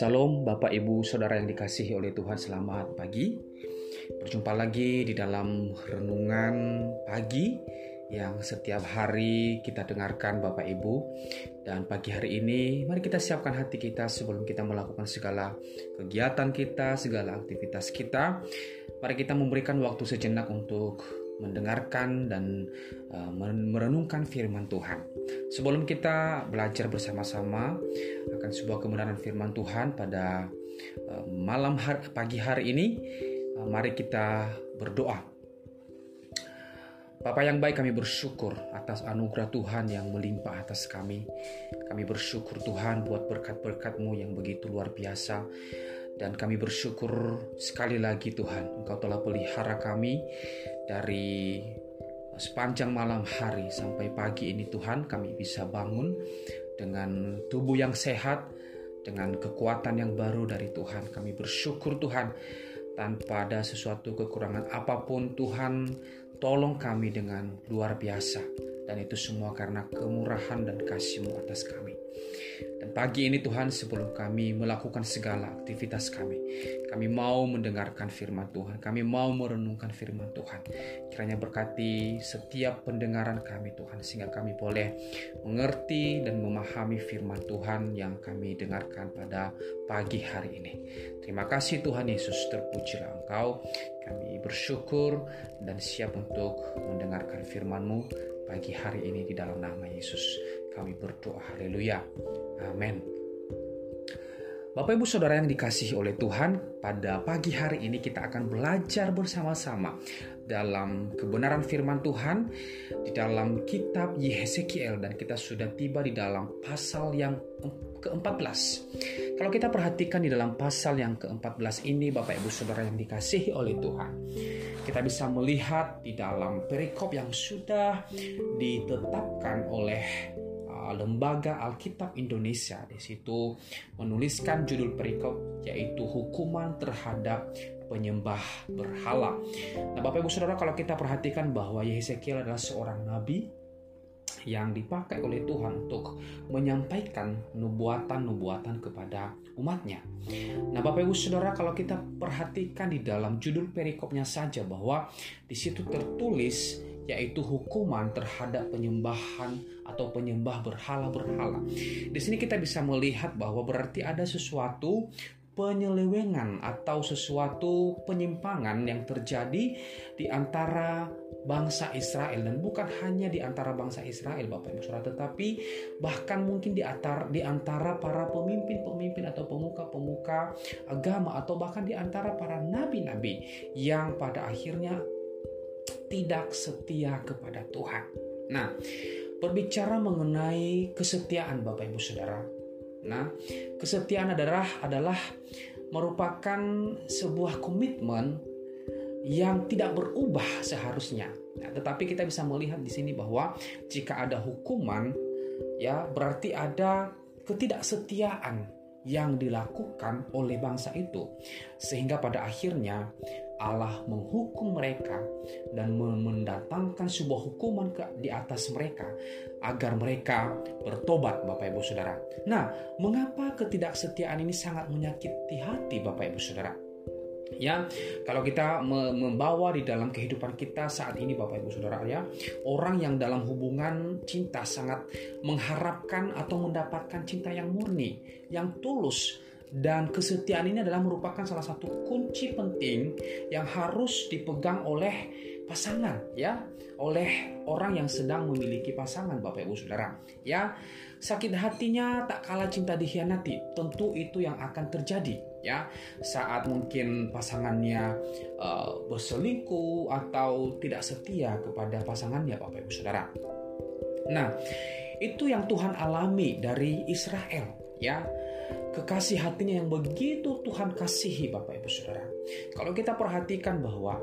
Salam Bapak Ibu Saudara yang dikasihi oleh Tuhan selamat pagi. Berjumpa lagi di dalam renungan pagi yang setiap hari kita dengarkan Bapak Ibu dan pagi hari ini mari kita siapkan hati kita sebelum kita melakukan segala kegiatan kita, segala aktivitas kita. Mari kita memberikan waktu sejenak untuk mendengarkan dan uh, merenungkan firman Tuhan. Sebelum kita belajar bersama-sama akan sebuah kebenaran firman Tuhan pada uh, malam hari, pagi hari ini, uh, mari kita berdoa Bapak yang baik kami bersyukur atas anugerah Tuhan yang melimpah atas kami. Kami bersyukur Tuhan buat berkat-berkat-Mu yang begitu luar biasa. Dan kami bersyukur sekali lagi Tuhan Engkau telah pelihara kami dari sepanjang malam hari sampai pagi ini Tuhan kami bisa bangun dengan tubuh yang sehat dengan kekuatan yang baru dari Tuhan. Kami bersyukur Tuhan tanpa ada sesuatu kekurangan apa pun Tuhan Tolong kami dengan luar biasa dan itu semua karena kemurahan dan kasih-Mu atas kami. Dan pagi ini Tuhan sebelum kami melakukan segala aktivitas kami, kami mau mendengarkan firman Tuhan, kami mau merenungkan firman Tuhan. Kiranya berkati setiap pendengaran kami Tuhan, sehingga kami boleh mengerti dan memahami firman Tuhan yang kami dengarkan pada pagi hari ini. Terima kasih Tuhan Yesus, terpujilah Engkau. Kami bersyukur dan siap untuk mendengarkan firman-Mu pagi hari ini di dalam nama Yesus. Kami berdoa, haleluya. Amin. Bapak Ibu Saudara yang dikasihi oleh Tuhan, pada pagi hari ini kita akan belajar bersama-sama dalam kebenaran firman Tuhan di dalam kitab Yehezekiel dan kita sudah tiba di dalam pasal yang ke-14. Kalau kita perhatikan di dalam pasal yang ke-14 ini Bapak Ibu Saudara yang dikasihi oleh Tuhan, kita bisa melihat di dalam perikop yang sudah ditetapkan oleh Lembaga Alkitab Indonesia. Di situ menuliskan judul perikop yaitu hukuman terhadap penyembah berhala. Nah, Bapak Ibu Saudara, kalau kita perhatikan bahwa Yehezekiel adalah seorang nabi yang dipakai oleh Tuhan untuk menyampaikan nubuatan-nubuatan kepada umatnya. Nah, Bapak Ibu Saudara, kalau kita perhatikan di dalam judul perikopnya saja bahwa di situ tertulis yaitu hukuman terhadap penyembahan atau penyembah berhala-berhala. Di sini kita bisa melihat bahwa berarti ada sesuatu penyelewengan atau sesuatu penyimpangan yang terjadi di antara bangsa Israel dan bukan hanya di antara bangsa Israel Bapak Ibu Saudara tetapi bahkan mungkin di antara di antara para pemimpin-pemimpin atau pemuka-pemuka agama atau bahkan di antara para nabi-nabi yang pada akhirnya tidak setia kepada Tuhan. Nah, berbicara mengenai kesetiaan Bapak Ibu Saudara. Nah, kesetiaan adalah adalah merupakan sebuah komitmen yang tidak berubah seharusnya. Nah, tetapi kita bisa melihat di sini bahwa jika ada hukuman, ya berarti ada ketidaksetiaan yang dilakukan oleh bangsa itu, sehingga pada akhirnya Allah menghukum mereka dan mendatangkan sebuah hukuman ke di atas mereka agar mereka bertobat Bapak Ibu Saudara. Nah, mengapa ketidaksetiaan ini sangat menyakiti hati Bapak Ibu Saudara? Ya, kalau kita membawa di dalam kehidupan kita saat ini Bapak Ibu Saudara ya, orang yang dalam hubungan cinta sangat mengharapkan atau mendapatkan cinta yang murni, yang tulus, dan kesetiaan ini adalah merupakan salah satu kunci penting yang harus dipegang oleh pasangan ya. Oleh orang yang sedang memiliki pasangan Bapak Ibu Saudara. Ya sakit hatinya tak kalah cinta dikhianati tentu itu yang akan terjadi ya. Saat mungkin pasangannya uh, berselingkuh atau tidak setia kepada pasangannya Bapak Ibu Saudara. Nah itu yang Tuhan alami dari Israel ya kekasih hatinya yang begitu Tuhan kasihi Bapak Ibu Saudara. Kalau kita perhatikan bahwa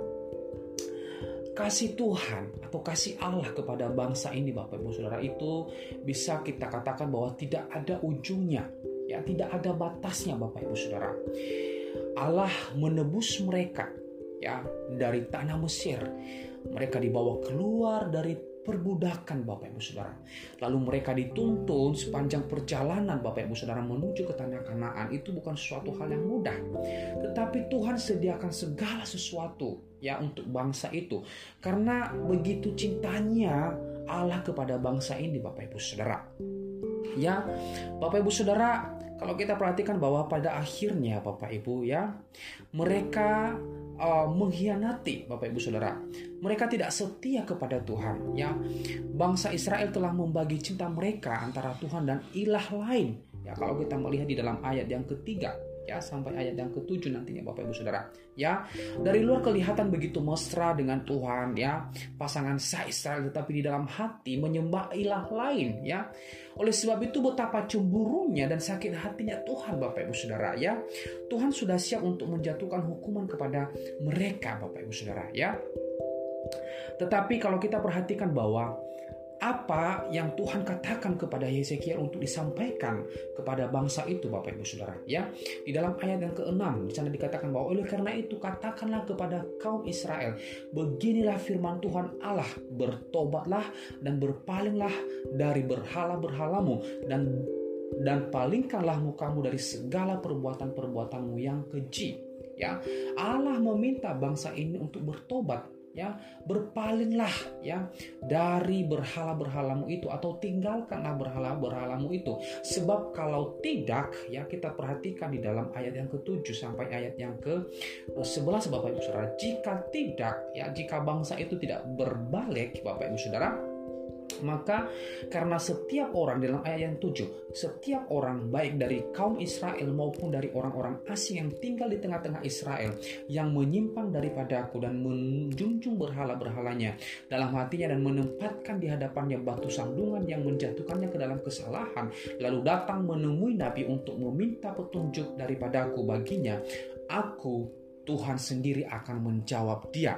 kasih Tuhan atau kasih Allah kepada bangsa ini Bapak Ibu Saudara itu bisa kita katakan bahwa tidak ada ujungnya ya tidak ada batasnya Bapak Ibu Saudara. Allah menebus mereka ya dari tanah Mesir. Mereka dibawa keluar dari perbudakan Bapak Ibu Saudara. Lalu mereka dituntun sepanjang perjalanan Bapak Ibu Saudara menuju ke tanah Kanaan itu bukan sesuatu hal yang mudah. Tetapi Tuhan sediakan segala sesuatu ya untuk bangsa itu. Karena begitu cintanya Allah kepada bangsa ini Bapak Ibu Saudara. Ya, Bapak Ibu Saudara, kalau kita perhatikan bahwa pada akhirnya Bapak Ibu ya, mereka uh, mengkhianati Bapak Ibu Saudara. Mereka tidak setia kepada Tuhan ya. Bangsa Israel telah membagi cinta mereka antara Tuhan dan ilah lain. Ya, kalau kita melihat di dalam ayat yang ketiga ya sampai ayat yang ketujuh nantinya Bapak Ibu Saudara. Ya dari luar kelihatan begitu mesra dengan Tuhan ya. Pasangan sah Israel tetapi di dalam hati menyembah ilah lain ya. Oleh sebab itu betapa cemburunya dan sakit hatinya Tuhan Bapak Ibu Saudara ya. Tuhan sudah siap untuk menjatuhkan hukuman kepada mereka Bapak Ibu Saudara ya tetapi kalau kita perhatikan bahwa apa yang Tuhan katakan kepada Yesekiel untuk disampaikan kepada bangsa itu Bapak Ibu Saudara ya di dalam ayat yang ke-6 di sana dikatakan bahwa oleh karena itu katakanlah kepada kaum Israel beginilah firman Tuhan Allah bertobatlah dan berpalinglah dari berhala-berhalamu dan dan palingkanlah mukamu dari segala perbuatan-perbuatanmu yang keji. Ya Allah meminta bangsa ini untuk bertobat ya. Berpalinglah ya dari berhala-berhalamu itu atau tinggalkanlah berhala-berhalamu itu. Sebab kalau tidak ya kita perhatikan di dalam ayat yang ketujuh sampai ayat yang ke 11 Bapak Ibu Saudara. Jika tidak ya jika bangsa itu tidak berbalik Bapak Ibu Saudara maka karena setiap orang dalam ayat yang tujuh, setiap orang baik dari kaum Israel maupun dari orang-orang asing yang tinggal di tengah-tengah Israel yang menyimpang daripada aku dan menjunjung berhala-berhalanya dalam hatinya dan menempatkan di hadapannya batu sandungan yang menjatuhkannya ke dalam kesalahan lalu datang menemui Nabi untuk meminta petunjuk daripadaku baginya aku Tuhan sendiri akan menjawab dia.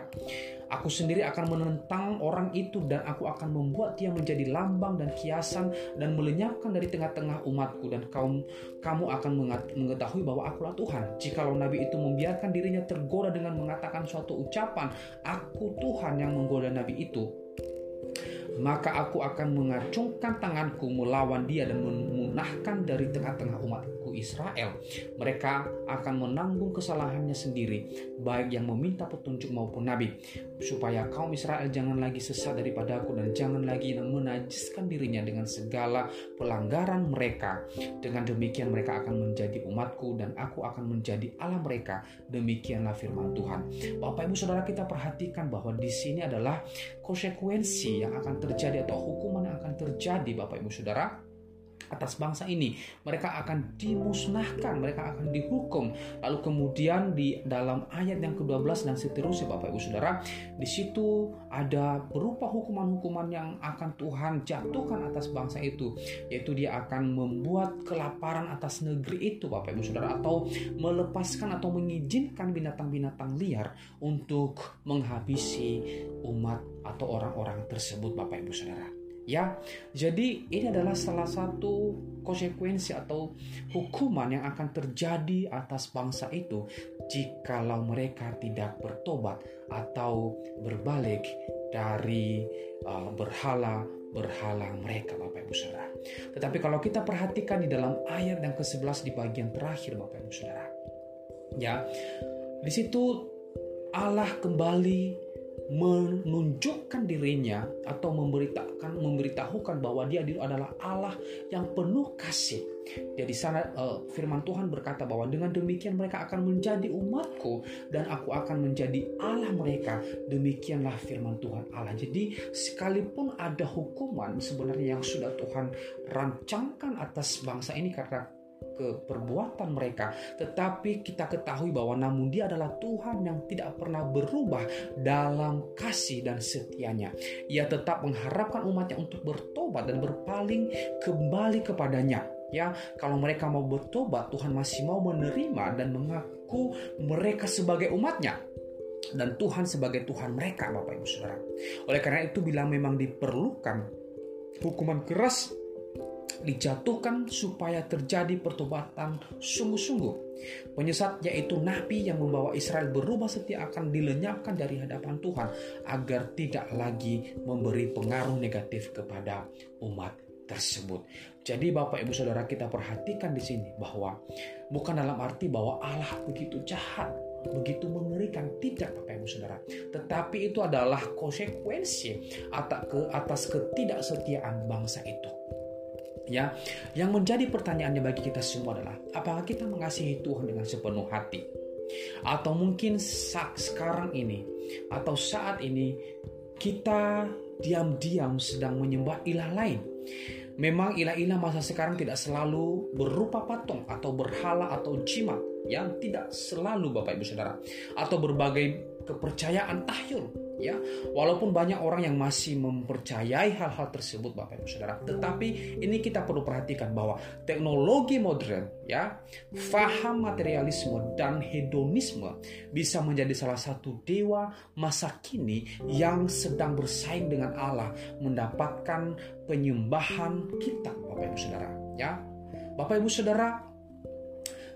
Aku sendiri akan menentang orang itu dan aku akan membuat dia menjadi lambang dan kiasan dan melenyapkan dari tengah-tengah umatku dan kaum kamu akan mengetahui bahwa akulah Tuhan. Jikalau nabi itu membiarkan dirinya tergoda dengan mengatakan suatu ucapan, aku Tuhan yang menggoda nabi itu, maka aku akan mengacungkan tanganku melawan dia dan memunahkan dari tengah-tengah umatku Israel. Mereka akan menanggung kesalahannya sendiri, baik yang meminta petunjuk maupun nabi supaya kaum Israel jangan lagi sesat daripada aku dan jangan lagi menajiskan dirinya dengan segala pelanggaran mereka. Dengan demikian mereka akan menjadi umatku dan aku akan menjadi Allah mereka. Demikianlah firman Tuhan. Bapak Ibu Saudara kita perhatikan bahwa di sini adalah konsekuensi yang akan terjadi atau hukuman yang akan terjadi Bapak Ibu Saudara atas bangsa ini. Mereka akan dimusnahkan, mereka akan dihukum. Lalu kemudian di dalam ayat yang ke-12 dan seterusnya Bapak Ibu Saudara, di situ ada berupa hukuman-hukuman yang akan Tuhan jatuhkan atas bangsa itu, yaitu dia akan membuat kelaparan atas negeri itu Bapak Ibu Saudara atau melepaskan atau mengizinkan binatang-binatang liar untuk menghabisi umat atau orang-orang tersebut Bapak Ibu Saudara ya. Jadi ini adalah salah satu konsekuensi atau hukuman yang akan terjadi atas bangsa itu jikalau mereka tidak bertobat atau berbalik dari uh, berhala berhala mereka Bapak Ibu Saudara. Tetapi kalau kita perhatikan di dalam ayat yang ke-11 di bagian terakhir Bapak Ibu Saudara. Ya. Di situ Allah kembali menunjukkan dirinya atau memberitakan memberitahukan bahwa dia adalah Allah yang penuh kasih. Jadi sana uh, firman Tuhan berkata bahwa dengan demikian mereka akan menjadi umatku dan aku akan menjadi Allah mereka. Demikianlah firman Tuhan Allah. Jadi sekalipun ada hukuman sebenarnya yang sudah Tuhan rancangkan atas bangsa ini karena ke perbuatan mereka, tetapi kita ketahui bahwa namun Dia adalah Tuhan yang tidak pernah berubah dalam kasih dan setianya. Ia tetap mengharapkan umatnya untuk bertobat dan berpaling kembali kepadanya. Ya, kalau mereka mau bertobat, Tuhan masih mau menerima dan mengaku mereka sebagai umatnya dan Tuhan sebagai Tuhan mereka Bapak Ibu Saudara. Oleh karena itu bila memang diperlukan hukuman keras dijatuhkan supaya terjadi pertobatan sungguh-sungguh. Penyesat yaitu nabi yang membawa Israel berubah setia akan dilenyapkan dari hadapan Tuhan agar tidak lagi memberi pengaruh negatif kepada umat tersebut. Jadi Bapak Ibu Saudara kita perhatikan di sini bahwa bukan dalam arti bahwa Allah begitu jahat, begitu mengerikan tidak Bapak Ibu Saudara. Tetapi itu adalah konsekuensi atas ketidaksetiaan bangsa itu ya yang menjadi pertanyaannya bagi kita semua adalah apakah kita mengasihi Tuhan dengan sepenuh hati? Atau mungkin saat sekarang ini atau saat ini kita diam-diam sedang menyembah ilah lain. Memang ilah-ilah masa sekarang tidak selalu berupa patung atau berhala atau jimat yang tidak selalu Bapak Ibu Saudara. Atau berbagai kepercayaan tahyul ya. Walaupun banyak orang yang masih mempercayai hal-hal tersebut Bapak Ibu Saudara. Tetapi ini kita perlu perhatikan bahwa teknologi modern ya faham materialisme dan hedonisme bisa menjadi salah satu dewa masa kini yang sedang bersaing dengan Allah mendapatkan penyembahan kita Bapak Ibu Saudara ya. Bapak Ibu Saudara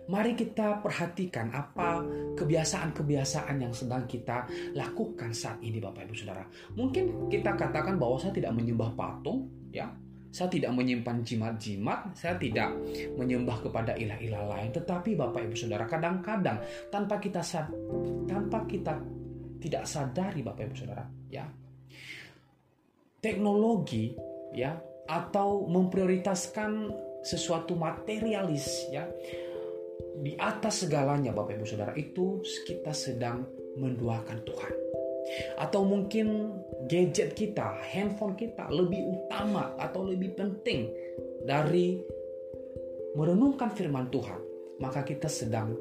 Mari kita perhatikan apa kebiasaan-kebiasaan yang sedang kita lakukan saat ini Bapak Ibu Saudara. Mungkin kita katakan bahwa saya tidak menyembah patung, ya. Saya tidak menyimpan jimat-jimat, saya tidak menyembah kepada ilah-ilah lain. Tetapi Bapak Ibu Saudara, kadang-kadang tanpa kita sad tanpa kita tidak sadari Bapak Ibu Saudara, ya. Teknologi ya atau memprioritaskan sesuatu materialis ya di atas segalanya Bapak Ibu Saudara itu kita sedang menduakan Tuhan. Atau mungkin gadget kita, handphone kita lebih utama atau lebih penting dari merenungkan firman Tuhan, maka kita sedang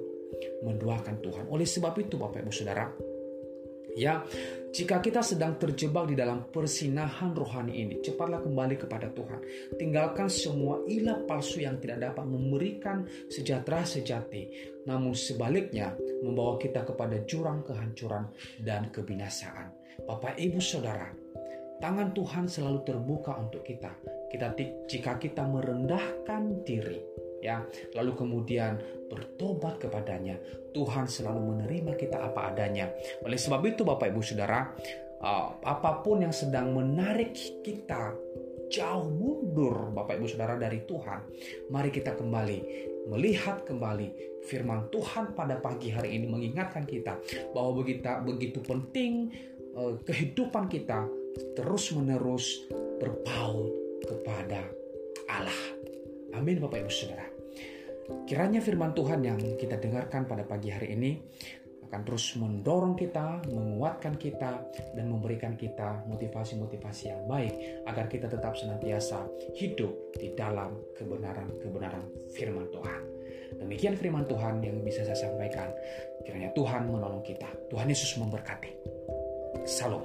menduakan Tuhan. Oleh sebab itu Bapak Ibu Saudara, Ya, jika kita sedang terjebak di dalam persinahan rohani ini, cepatlah kembali kepada Tuhan. Tinggalkan semua ilah palsu yang tidak dapat memberikan sejahtera sejati, namun sebaliknya membawa kita kepada jurang kehancuran dan kebinasaan. Bapak, Ibu, Saudara, tangan Tuhan selalu terbuka untuk kita. Kita jika kita merendahkan diri, ya, lalu kemudian bertobat kepadanya, Tuhan selalu menerima kita apa adanya. Oleh sebab itu Bapak Ibu Saudara, uh, apa pun yang sedang menarik kita jauh mundur Bapak Ibu Saudara dari Tuhan, mari kita kembali melihat kembali firman Tuhan pada pagi hari ini mengingatkan kita bahwa begitu begitu penting uh, kehidupan kita terus menerus berpaut kepada Allah. Amin Bapak Ibu Saudara. Kiranya firman Tuhan yang kita dengarkan pada pagi hari ini akan terus mendorong kita, menguatkan kita, dan memberikan kita motivasi-motivasi yang baik agar kita tetap senantiasa hidup di dalam kebenaran-kebenaran firman Tuhan. Demikian firman Tuhan yang bisa saya sampaikan. Kiranya Tuhan menolong kita. Tuhan Yesus memberkati. Salam.